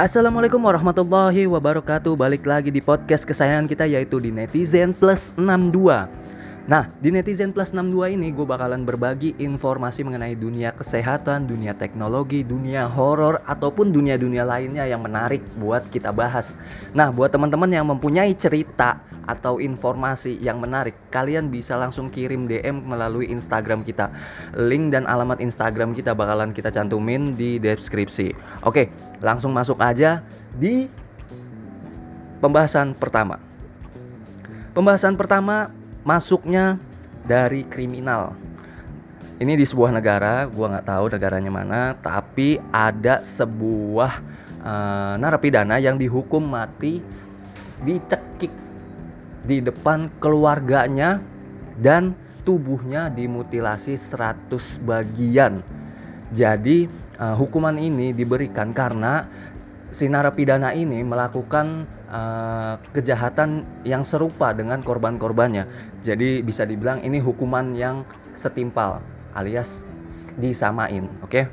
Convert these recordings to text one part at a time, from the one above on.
Assalamualaikum warahmatullahi wabarakatuh. Balik lagi di podcast kesayangan kita yaitu di Netizen Plus 62 Nah, di Netizen Plus 62 ini gue bakalan berbagi informasi mengenai dunia kesehatan, dunia teknologi, dunia horor ataupun dunia-dunia lainnya yang menarik buat kita bahas. Nah, buat teman-teman yang mempunyai cerita atau informasi yang menarik, kalian bisa langsung kirim DM melalui Instagram kita. Link dan alamat Instagram kita bakalan kita cantumin di deskripsi. Oke, langsung masuk aja di pembahasan pertama. Pembahasan pertama masuknya dari kriminal. Ini di sebuah negara, gua nggak tahu negaranya mana, tapi ada sebuah uh, narapidana yang dihukum mati dicekik di depan keluarganya dan tubuhnya dimutilasi 100 bagian. Jadi uh, hukuman ini diberikan karena si narapidana ini melakukan uh, kejahatan yang serupa dengan korban-korbannya. Jadi bisa dibilang ini hukuman yang setimpal alias disamain, oke? Okay?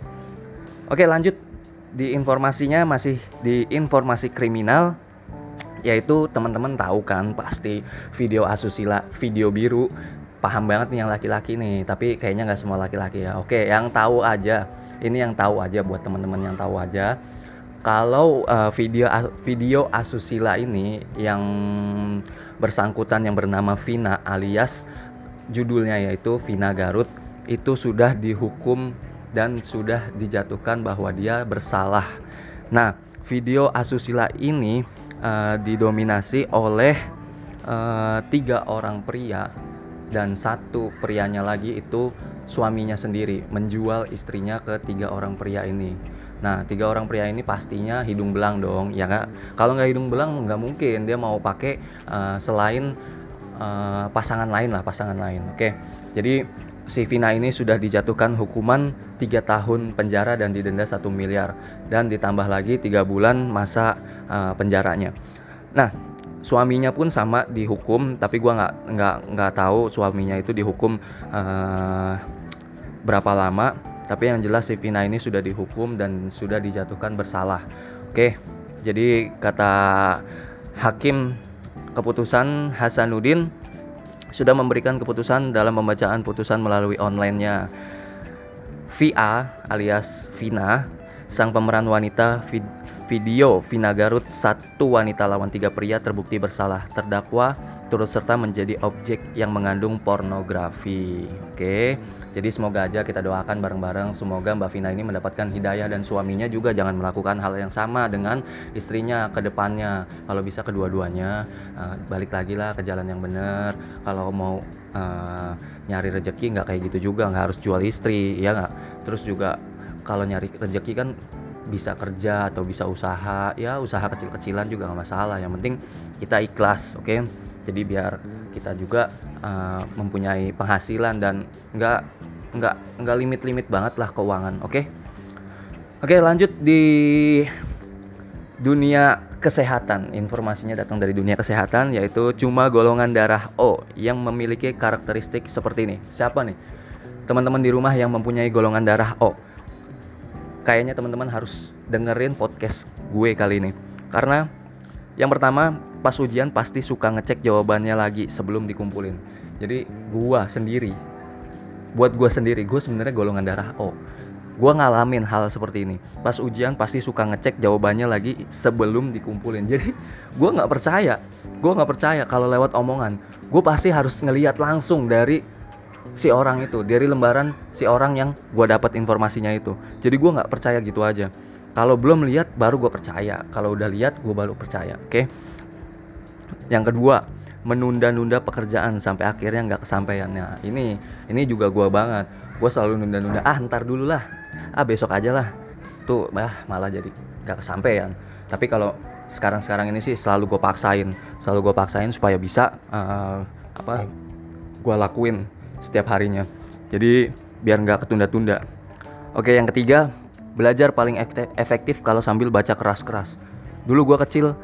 Oke, lanjut di informasinya masih di informasi kriminal yaitu teman-teman tahu kan pasti video asusila, video biru paham banget nih yang laki-laki nih, tapi kayaknya nggak semua laki-laki ya. Oke, yang tahu aja. Ini yang tahu aja buat teman-teman yang tahu aja kalau uh, video video asusila ini yang bersangkutan yang bernama Vina alias judulnya yaitu Vina Garut itu sudah dihukum dan sudah dijatuhkan bahwa dia bersalah. Nah, video asusila ini uh, didominasi oleh uh, tiga orang pria dan satu prianya lagi itu suaminya sendiri menjual istrinya ke tiga orang pria ini. Nah, tiga orang pria ini pastinya hidung belang dong, ya nggak? Kalau nggak hidung belang nggak mungkin dia mau pakai uh, selain uh, pasangan lain lah, pasangan lain. Oke, jadi si Vina ini sudah dijatuhkan hukuman tiga tahun penjara dan didenda satu miliar dan ditambah lagi tiga bulan masa uh, penjaranya. Nah, suaminya pun sama dihukum, tapi gua nggak nggak nggak tahu suaminya itu dihukum uh, berapa lama tapi yang jelas si Vina ini sudah dihukum dan sudah dijatuhkan bersalah. Oke, jadi kata hakim keputusan Hasanuddin sudah memberikan keputusan dalam pembacaan putusan melalui online-nya. VA alias Vina, sang pemeran wanita video Vina Garut satu wanita lawan tiga pria terbukti bersalah terdakwa turut serta menjadi objek yang mengandung pornografi. Oke. Jadi semoga aja kita doakan bareng-bareng semoga Mbak Vina ini mendapatkan hidayah dan suaminya juga jangan melakukan hal yang sama dengan istrinya ke depannya. Kalau bisa kedua-duanya uh, balik lagi lah ke jalan yang benar. Kalau mau uh, nyari rezeki nggak kayak gitu juga nggak harus jual istri ya nggak. Terus juga kalau nyari rezeki kan bisa kerja atau bisa usaha ya usaha kecil-kecilan juga nggak masalah yang penting kita ikhlas oke okay? Jadi biar kita juga uh, mempunyai penghasilan dan nggak nggak nggak limit limit banget lah keuangan oke? Okay? oke okay, lanjut di dunia kesehatan. Informasinya datang dari dunia kesehatan yaitu cuma golongan darah O yang memiliki karakteristik seperti ini. Siapa nih? Teman-teman di rumah yang mempunyai golongan darah O. Kayaknya teman-teman harus dengerin podcast gue kali ini. Karena yang pertama pas ujian pasti suka ngecek jawabannya lagi sebelum dikumpulin. Jadi gua sendiri buat gue sendiri gue sebenarnya golongan darah O. Gue ngalamin hal seperti ini. Pas ujian pasti suka ngecek jawabannya lagi sebelum dikumpulin. Jadi gue nggak percaya gue nggak percaya kalau lewat omongan. Gue pasti harus ngeliat langsung dari si orang itu dari lembaran si orang yang gue dapat informasinya itu. Jadi gue nggak percaya gitu aja. Kalau belum lihat baru gue percaya. Kalau udah lihat gue baru percaya oke? okay? Yang kedua menunda-nunda pekerjaan sampai akhirnya nggak kesampaian. Nah ini ini juga gue banget. Gue selalu nunda-nunda ah ntar dulu lah. Ah besok aja lah. Tuh bah malah jadi nggak kesampaian. Tapi kalau sekarang-sekarang ini sih selalu gue paksain selalu gue paksain supaya bisa uh, apa gue lakuin setiap harinya. Jadi biar nggak ketunda-tunda. Oke yang ketiga belajar paling efektif kalau sambil baca keras-keras. Dulu gue kecil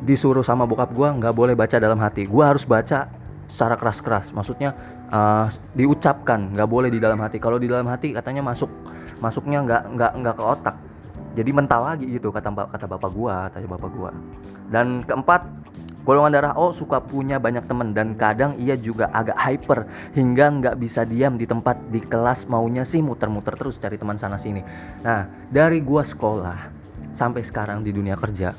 disuruh sama bokap gue nggak boleh baca dalam hati. Gue harus baca secara keras-keras. Maksudnya uh, diucapkan nggak boleh di dalam hati. Kalau di dalam hati katanya masuk masuknya nggak nggak nggak ke otak. Jadi mental lagi gitu kata kata bapak gua kata bapak gua. Dan keempat golongan darah O suka punya banyak teman dan kadang ia juga agak hyper hingga nggak bisa diam di tempat di kelas maunya sih muter-muter terus cari teman sana sini. Nah dari gua sekolah sampai sekarang di dunia kerja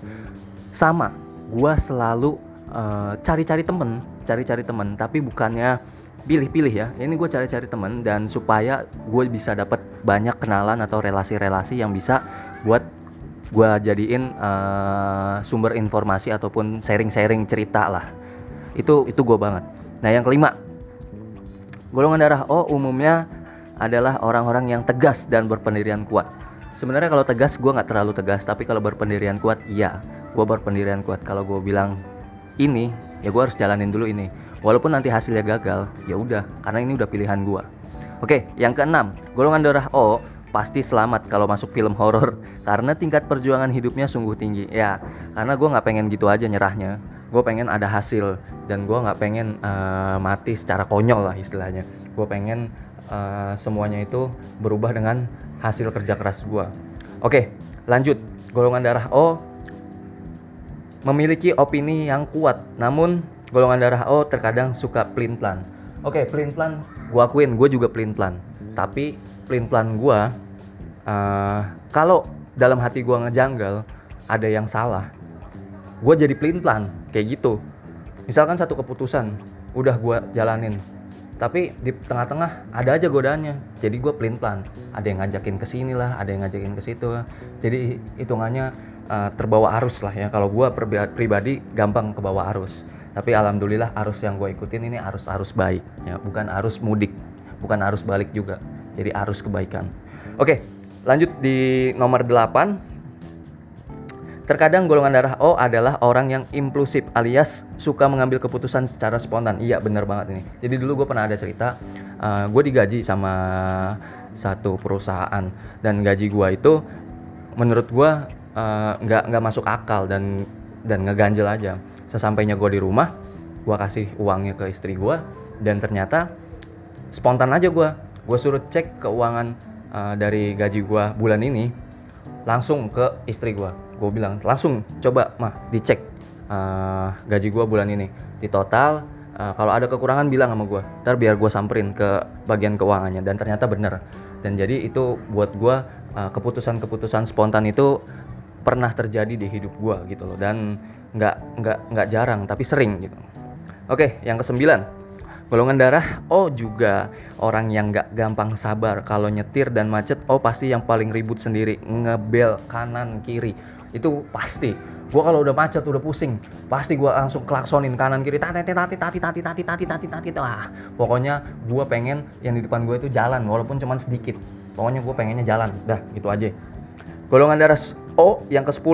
sama gua selalu uh, cari-cari temen cari-cari temen tapi bukannya pilih-pilih ya. Ini gue cari-cari temen dan supaya gue bisa dapat banyak kenalan atau relasi-relasi yang bisa buat gue jadiin uh, sumber informasi ataupun sharing-sharing cerita lah. Itu itu gue banget. Nah yang kelima golongan darah O umumnya adalah orang-orang yang tegas dan berpendirian kuat. Sebenarnya kalau tegas gue nggak terlalu tegas tapi kalau berpendirian kuat iya gue berpendirian kuat. Kalau gue bilang ini ya gue harus jalanin dulu ini. Walaupun nanti hasilnya gagal ya udah karena ini udah pilihan gue oke yang keenam golongan darah O pasti selamat kalau masuk film horor karena tingkat perjuangan hidupnya sungguh tinggi. Ya karena gue nggak pengen gitu aja nyerahnya. Gue pengen ada hasil dan gue nggak pengen uh, mati secara konyol lah istilahnya. Gue pengen uh, semuanya itu berubah dengan hasil kerja keras gue oke lanjut. Golongan darah O memiliki opini yang kuat namun golongan darah O terkadang suka plin plan. Oke, okay, plin plan gue akuin gue juga plin plan. Tapi plin plan gue uh, kalau dalam hati gue ngejanggal ada yang salah, gue jadi plin plan kayak gitu. Misalkan satu keputusan udah gue jalanin, tapi di tengah-tengah ada aja godaannya. Jadi gue plin plan. Ada yang ngajakin ke sini lah, ada yang ngajakin ke situ. Jadi hitungannya uh, terbawa arus lah ya. Kalau gue pribadi gampang kebawa arus. Tapi alhamdulillah arus yang gue ikutin ini arus arus baik ya. Bukan arus mudik bukan arus balik juga. Jadi arus kebaikan. Oke lanjut di nomor 8 terkadang golongan darah O adalah orang yang impulsif alias suka mengambil keputusan secara spontan. Iya bener banget ini. Jadi dulu gue pernah ada cerita uh, gue digaji sama satu perusahaan. Dan gaji gue itu menurut gue uh, nggak nggak masuk akal dan dan ngeganjel aja. Sesampainya gue di rumah gue kasih uangnya ke istri gue dan ternyata spontan aja gue gue suruh cek keuangan uh, dari gaji gue bulan ini langsung ke istri gue gue bilang langsung coba mah dicek uh, gaji gue bulan ini. Di total uh, kalau ada kekurangan bilang sama gue ntar biar gue samperin ke bagian keuangannya. Dan ternyata bener. Dan jadi itu buat gue uh, keputusan-keputusan spontan itu pernah terjadi di hidup gue gitu loh. Dan nggak nggak nggak jarang tapi sering gitu. Oke yang kesembilan. Golongan darah O juga orang yang nggak gampang sabar. Kalau nyetir dan macet O pasti yang paling ribut sendiri. Ngebel kanan kiri. Itu pasti. Gue kalau udah macet udah pusing pasti gue langsung klaksonin kanan kiri. Tati tati tati tati tati tati tati tati wah pokoknya gue pengen yang di depan gue itu jalan walaupun cuman sedikit. Pokoknya gue pengennya jalan. Dah gitu aja. Golongan darah O yang ke 10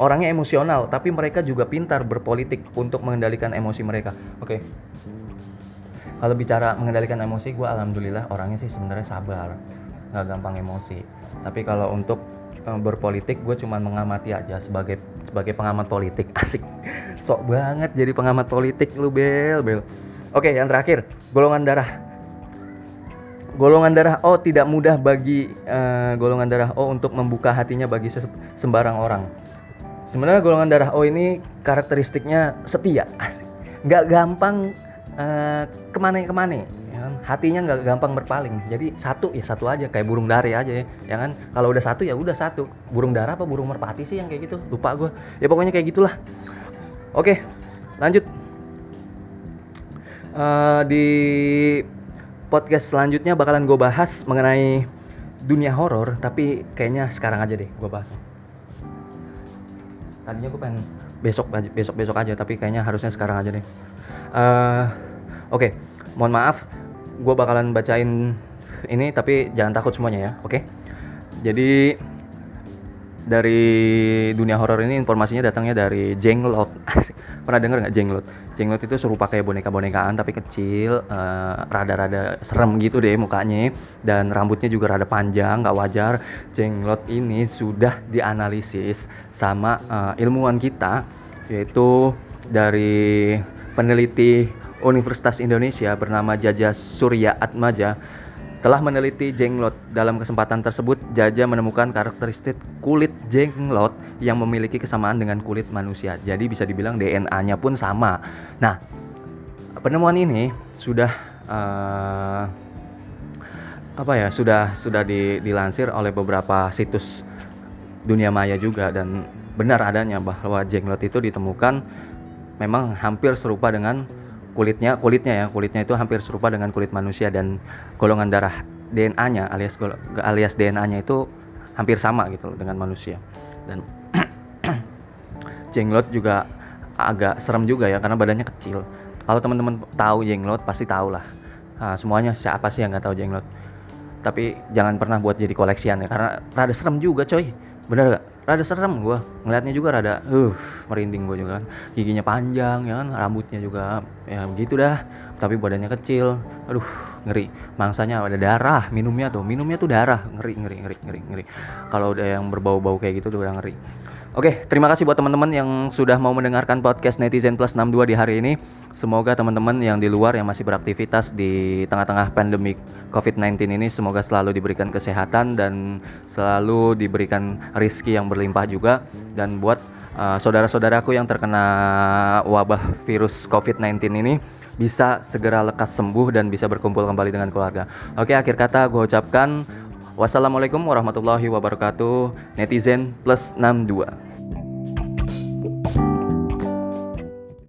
orangnya emosional tapi mereka juga pintar berpolitik untuk mengendalikan emosi mereka. Oke. Okay. kalau bicara mengendalikan emosi gue alhamdulillah orangnya sih sebenarnya sabar. Nggak gampang emosi. Tapi kalau untuk um, berpolitik gue cuma mengamati aja sebagai sebagai pengamat politik. Asik. Sok banget jadi pengamat politik lu bel bel. Oke yang terakhir golongan darah golongan darah O tidak mudah bagi uh, golongan darah O untuk membuka hatinya bagi sembarang orang. Sebenarnya golongan darah O ini karakteristiknya setia nggak gampang uh, ke mana ke mana ya kan? hatinya nggak gampang berpaling. Jadi satu ya satu aja kayak burung dari aja ya, ya kan? Kalau udah satu ya udah satu. Burung dara apa burung merpati sih yang kayak gitu? Lupa gue ya pokoknya kayak gitulah. Oke lanjut. Uh, di podcast selanjutnya bakalan gue bahas mengenai dunia horor tapi kayaknya sekarang aja deh gue bahas tadinya gue pengen besok besok besok aja tapi kayaknya harusnya sekarang aja deh uh, oke okay. mohon maaf gue bakalan bacain ini tapi jangan takut semuanya ya oke okay? jadi dari dunia horor ini informasinya datangnya dari Jenglot. Pernah denger nggak Jenglot? Jenglot itu serupa kayak boneka-bonekaan tapi kecil, rada rada-rada serem gitu deh mukanya dan rambutnya juga rada panjang, nggak wajar. Jenglot ini sudah dianalisis sama uh, ilmuwan kita yaitu dari peneliti Universitas Indonesia bernama Jaja Surya Atmaja Telah meneliti jenglot. Dalam kesempatan tersebut, Jaja menemukan karakteristik kulit jenglot yang memiliki kesamaan dengan kulit manusia. Jadi bisa dibilang DNA-nya pun sama. Nah, penemuan ini sudah uh, apa ya? Sudah sudah di, dilansir oleh beberapa situs dunia maya juga dan benar adanya bahwa jenglot itu ditemukan memang hampir serupa dengan kulitnya kulitnya ya. Kulitnya itu hampir serupa dengan kulit manusia dan golongan darah DNA-nya alias alias DNA-nya itu hampir sama gitu dengan manusia. Dan jenglot juga agak serem juga ya karena badannya kecil. Kalau teman-teman tahu jenglot pasti tahu lah nah, semuanya siapa sih yang nggak tahu jenglot? Tapi jangan pernah buat jadi koleksian ya karena rada serem juga coy. Bener gak rada serem gue ngelihatnya juga rada uh merinding gue juga kan. Giginya panjang ya kan rambutnya juga ya begitu dah. Tapi badannya kecil aduh ngeri. Mangsanya ada darah minumnya tuh minumnya tuh darah. Ngeri ngeri ngeri ngeri ngeri. Kalau udah yang berbau-bau kayak gitu tuh udah ngeri Oke, terima kasih buat teman-teman yang sudah mau mendengarkan podcast Netizen Plus 62 di hari ini. Semoga teman-teman yang di luar yang masih beraktivitas di tengah-tengah pandemi COVID-19 ini semoga selalu diberikan kesehatan dan selalu diberikan rizki yang berlimpah juga. Dan buat uh, saudara-saudaraku yang terkena wabah virus COVID-19 ini bisa segera lekas sembuh dan bisa berkumpul kembali dengan keluarga. Oke, akhir kata gue ucapkan Wassalamualaikum warahmatullahi wabarakatuh. Netizen plus 62.